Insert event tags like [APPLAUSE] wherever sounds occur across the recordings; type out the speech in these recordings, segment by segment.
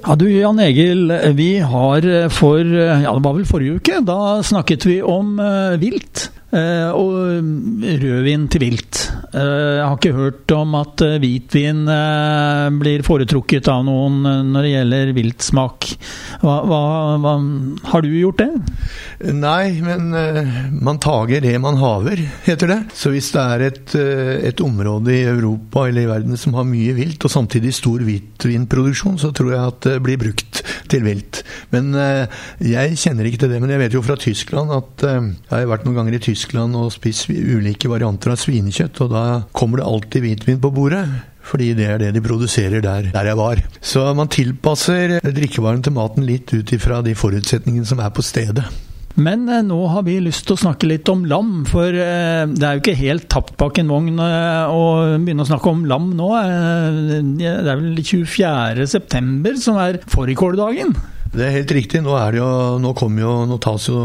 Ja du Jan Egil, vi har for ja det var vel forrige uke, da snakket vi om uh, vilt. Og rødvin til vilt. Uh, jeg har ikke hørt om at hvitvin blir foretrukket av noen når det gjelder viltsmak. Hva, hva, hva, har du gjort det? Nei, men man tager det man haver, heter det. Så hvis det er et, et område i Europa eller i verden som har mye vilt, og samtidig stor hvitvinproduksjon, så tror jeg at det blir brukt til vilt. Men jeg kjenner ikke til det. Men jeg vet jo fra Tyskland at jeg har vært noen ganger i Tyskland og spist ulike varianter av svinekjøtt, og da kommer det alltid hvitvin på bordet. Fordi det er det de produserer der, der jeg var. Så man tilpasser drikkevaren til maten litt ut ifra de forutsetningene som er på stedet. Men eh, nå har vi lyst til å snakke litt om lam, for eh, det er jo ikke helt tapt bak en vogn eh, å begynne å snakke om lam nå. Det er vel 24.9 som er fårikåldagen? Det er helt riktig. Nå, jo, nå, jo, nå tas jo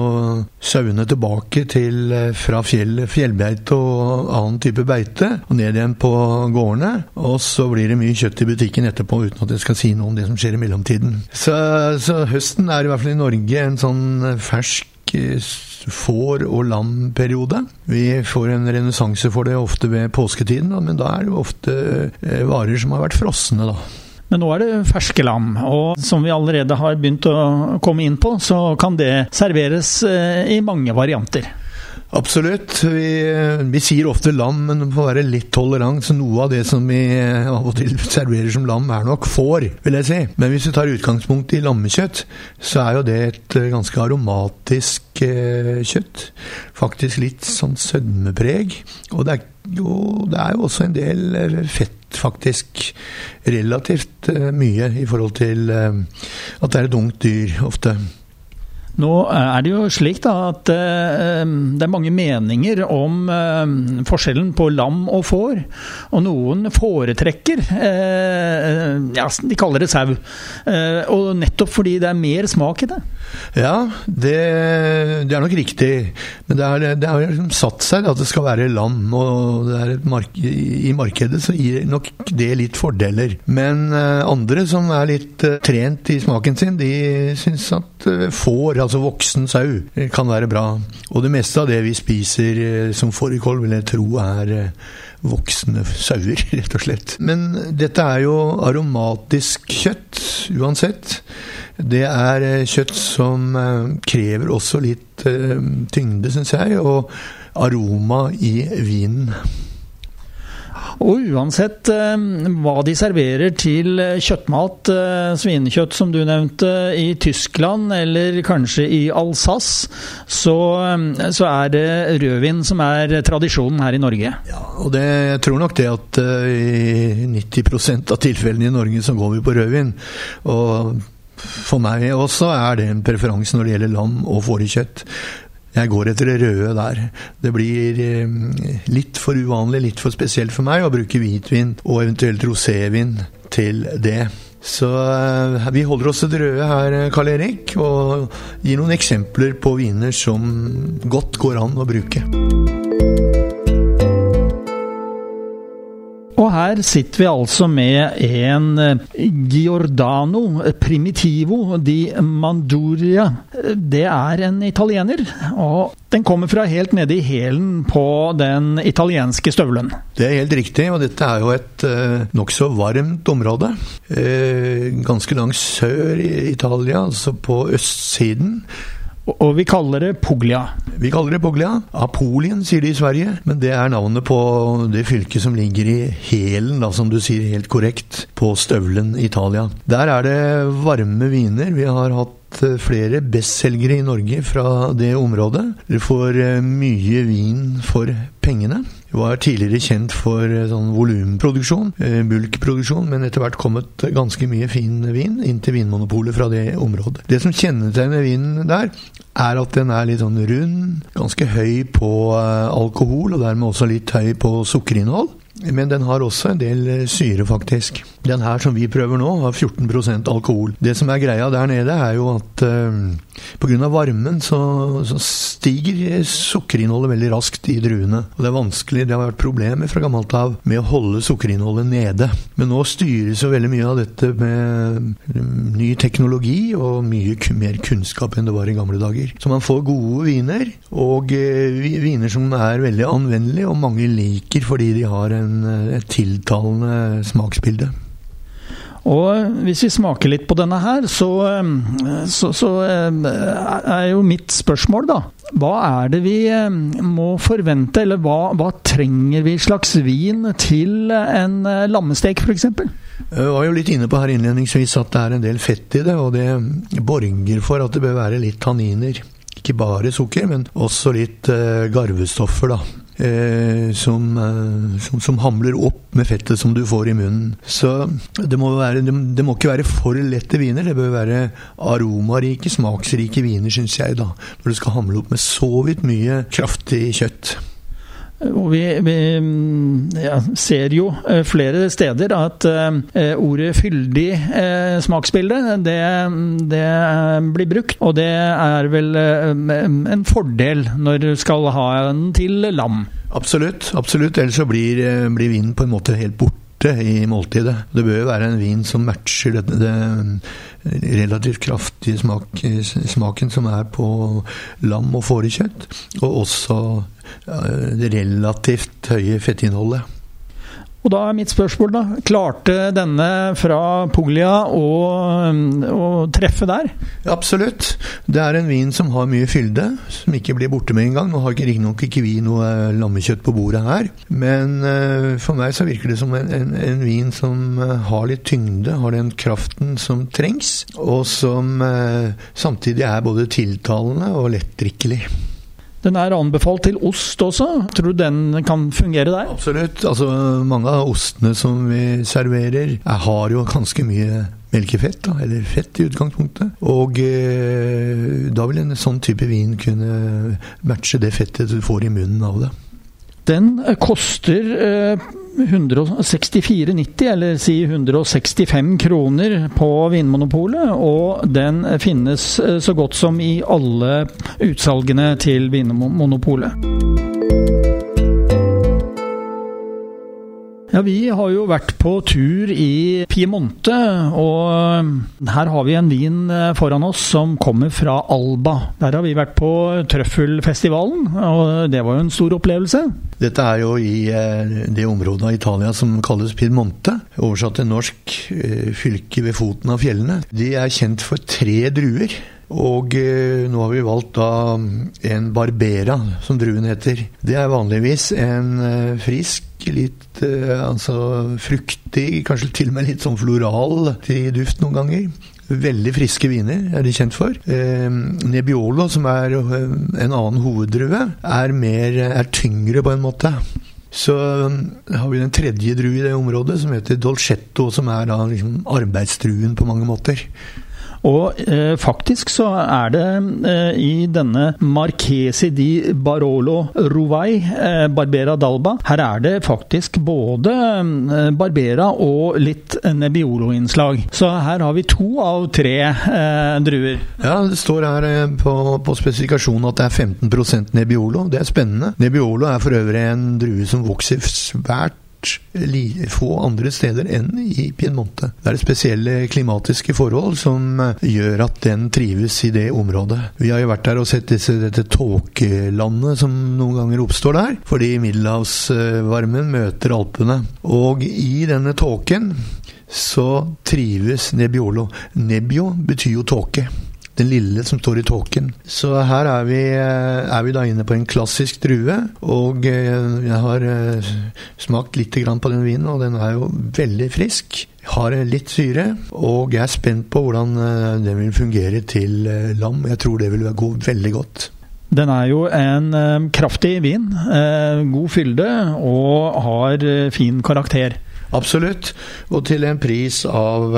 sauene tilbake til, fra fjell, fjellbeite og annen type beite, og ned igjen på gårdene. Og så blir det mye kjøtt i butikken etterpå, uten at jeg skal si noe om det som skjer i mellomtiden. Så, så høsten er i hvert fall i Norge en sånn fersk får- og lamperiode. Vi får en renessanse for det ofte ved påsketiden, men da er det jo ofte varer som har vært frosne, da. Men nå er det ferske lam, og som vi allerede har begynt å komme inn på, så kan det serveres i mange varianter. Absolutt. Vi, vi, sier ofte lam, men det får være litt tolerant. Så noe av det som vi av og til serverer som lam, er nok får, vil jeg si. Men hvis vi tar utgangspunkt i lammekjøtt, så er jo det et ganske aromatisk eh, kjøtt. Faktisk litt sånn sødmepreg. Og det er, jo, det er jo også en del fett faktisk relativt mye i forhold til at det er et ungt dyr ofte. Nå er det jo slik da at uh, det er mange meninger om forskjellen på lam og får. Og noen foretrekker uh, Ja, de kaller det sau. og nettopp fordi det er mer smak i det. Ja, det, det er nok riktig. Men det, er, det har liksom satt seg at det skal være land. Og mark i markedet så gir nok det litt fordeler. Men andre som er litt trent i smaken sin, de syns at får altså voksen sau, kan være bra. Og det meste av det vi spiser som fårikål, vil jeg tro er voksne sauer, [LAUGHS] rett og slett. Men dette er jo aromatisk kjøtt, uansett. Det er kjøtt som krever også litt tyngde, syns jeg, og aroma i vinen. Og uansett eh, hva de serverer til kjøttmat, eh, svinekjøtt som du nevnte, i Tyskland eller kanskje i Alsace, så, eh, så er det rødvin som er tradisjonen her i Norge. Ja, og det, jeg tror nok det at i 90% av tilfellene i Norge så går vi på rødvin. Og for meg også er det en preferanse når det gjelder lam og fårekjøtt. Jeg går etter det røde der. Det blir litt for uvanlig, litt for spesielt for meg å bruke hvitvin og eventuelt rosévin til det. Så vi holder oss til det røde her, Karl Erik, og gir noen eksempler på viner som godt går an å bruke. Og her sitter vi altså med en Giordano Primitivo di Manduria. Det er en italiener, og den kommer fra helt nede i hælen på den italienske støvelen. Det er helt riktig, og dette er jo et uh, nokså varmt område. Ganske langt sør i Italia, altså på østsiden. Og vi kaller det Puglia. Vi kaller det Puglia. Apolien, sier de i Sverige. Men det er navnet på det fylket som ligger i hælen, som du sier helt korrekt, på støvelen Italia. Der er det varme viner. Vi har hatt flere bestselgere i Norge fra det området. Du får mye vin for pengene. Var tidligere kjent for sånn volumproduksjon, bulkproduksjon, men etter hvert kommet ganske mye fin vin inn til Vinmonopolet fra det området. Det som kjennetegner vinen der, er at den er litt sånn rund, ganske høy på eh, alkohol, og dermed også litt høy på sukkerinnhold. Men den har også en del eh, syre, faktisk. Den her som vi prøver nå, har 14% alkohol. Det som er greia der nede, er jo at eh, pga. varmen så, så, stiger sukkerinnholdet veldig raskt i druene. Og det er vanskelig, det har vært problemer fra gammelt av med å holde sukkerinnholdet nede. Men nå styres jo veldig mye av dette med mm, ny teknologi og mye mer kunnskap enn det var i gamle dager. Så man får gode viner, og eh, viner som er veldig anvendelige, og mange liker fordi de har en, et tiltalende smaksbilde. Og hvis vi smaker litt på denne her, så, eh, så, så, eh, er jo mitt spørsmål, da. Hva er det vi eh, må forvente, eller hva, hva trenger vi slags vin til en lammestek, f.eks.? Jeg var jo litt inne på her innledningsvis at det er en del fett i det, og det borger for at det bør være litt tanniner. Ikke bare sukker, men også litt garvestoffer, da eh, som, eh, som, som, hamler opp med fettet som du får i munnen. Så det må, være, det, det må ikke være for lette viner. Det bør være aromarike, smaksrike viner, syns jeg, da. Når du skal hamle opp med så vidt mye kraftig kjøtt. Og vi, vi ja, ser jo eh, flere steder at uh, ordet 'fyldig uh, smaksbilde' det, det, blir brukt. Og det er vel en fordel når du skal ha den til lam. Absolutt. absolutt. Ellers så blir, blir vinen på en måte helt borte i måltidet. Det bør jo være en vin som matcher det, det relativt kraftige smak, smaken som er på lam og fårekjøtt, og også relativt høye fettinnholdet. Og da er mitt spørsmål, da. Klarte denne fra Puglia å, å treffe der? Absolutt. Det er en vin som har mye fylde, som ikke blir borte med en gang. Nå har riktignok ikke vi noe lammekjøtt på bordet her, men uh, for meg så virker det som en, en, en vin som har litt tyngde, har den kraften som trengs, og som samtidig er både tiltalende og lettdrikkelig. Den er anbefalt til ost også. Tror du den kan fungere der? Absolutt. Altså, mange av ostene som vi serverer, har jo ganske mye melkefett, da, eller fett i utgangspunktet. Og eh, da vil en sånn type vin kunne matche det fettet du får i munnen av det. Den eh, koster eh, 164,90, eller si 165 kroner på Vinmonopolet. Og den finnes eh, så godt som i alle utsalgene til Vinmonopolet. Ja, Vi har jo vært på tur i Piemonte, og her har vi en vin eh, foran oss som kommer fra Alba. Der har vi vært på Trøffelfestivalen, og det var jo en stor opplevelse. Dette er jo i eh, det området av Italia som kalles Piemonte. Oversatt til norsk eh, fylke ved foten av fjellene. De er kjent for tre druer. Og eh, nå har vi valgt da en Barbera, som druen heter. Det er vanligvis en eh, frisk, litt eh, altså fruktig, kanskje til og med litt sånn floral til duft noen ganger. Veldig friske viner er de kjent for. Eh, Nebbiolo, som er eh, en annen hoveddrue, er, mer, er tyngre på en måte. Så har vi den tredje drue i det området, som heter Dolcetto, som er da liksom arbeidsdruen på mange måter. Og eh, faktisk så er det eh, i denne Marchesi di Barolo Rovai, eh, Barbera d'Alba, her er det faktisk både eh, Barbera og litt Nebbiolo-innslag. Så her har vi to av tre eh, druer. Ja, det står her eh, på, på spesifikasjonen at det er 15% Nebbiolo. Det er spennende. Nebbiolo er for øvrig en drue som vokser svært få andre steder enn i Piemonte. Det er spesielle klimatiske forhold som eh, gjør at den trives i det området. Vi har jo vært der og sett disse, dette tåkelandet som noen ganger oppstår der, fordi middelhavsvarmen møter Alpene. Og i denne tåken så trives Nebbiolo. Nebbio betyr jo tåke den lille som står i tåken. Så her er vi, eh, er vi, da inne på en klassisk drue, og eh, jeg har eh, smakt litt på den vinen, og den er jo veldig frisk. Har litt syre, og jeg er spent på hvordan den vil fungere til lam. Jeg tror det vil gå veldig godt. Den er jo en kraftig vin. god fylde og har fin karakter. Absolutt. Og til en pris av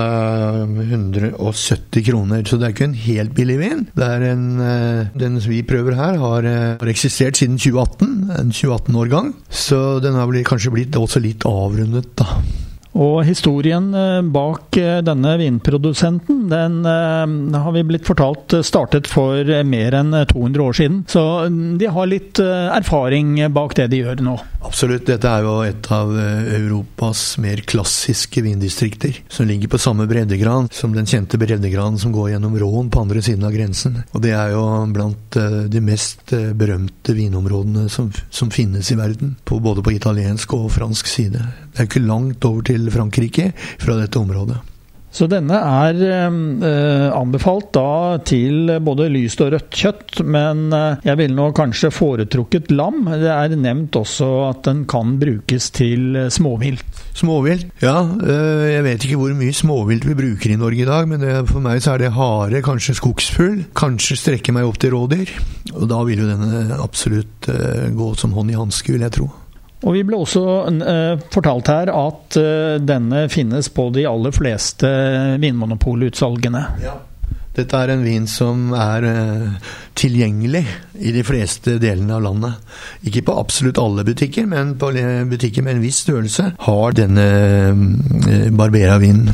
170 kroner. Så det er ikke en helt billig vin. Det er en, uh, Den vi prøver her, har, uh, har, eksistert siden 2018. En 2018-årgang. Så den har kanskje blitt også litt avrundet, da. Og historien eh, bak eh, denne vinprodusenten, den eh, har vi blitt fortalt startet for mer enn 200 år siden. Så mm, de har litt erfaring bak det de gjør nå. Absolutt. Dette er jo et av Europas mer klassiske vindistrikter. Som ligger på samme breddegran som den kjente breddegranen som går gjennom Rån på andre siden av grensen. Og det er jo blant de mest berømte vinområdene som, som finnes i verden. På, både på italiensk og fransk side. Det er ikke langt over til Frankrike fra dette området. Så denne er eh, anbefalt da til både lyst og rødt kjøtt, men eh, jeg ville nå kanskje foretrukket lam. Det er nevnt også at den kan brukes til eh, småvilt. Småvilt? Ja, eh, jeg vet ikke hvor mye småvilt vi bruker i Norge i dag, men det, for meg så er det hare, kanskje skogsfugl, kanskje strekke meg opp til rådyr. Og da vil jo denne absolutt eh, gå som hånd i hanske, vil jeg tro. Og Vi ble også uh, fortalt her at uh, denne finnes på de aller fleste vinmonopolutsalgene. Ja. Dette er en vin som er uh, tilgjengelig i de fleste delene av landet. Ikke på absolutt alle butikker, men på butikker med en viss størrelse har denne Barbera-vinen.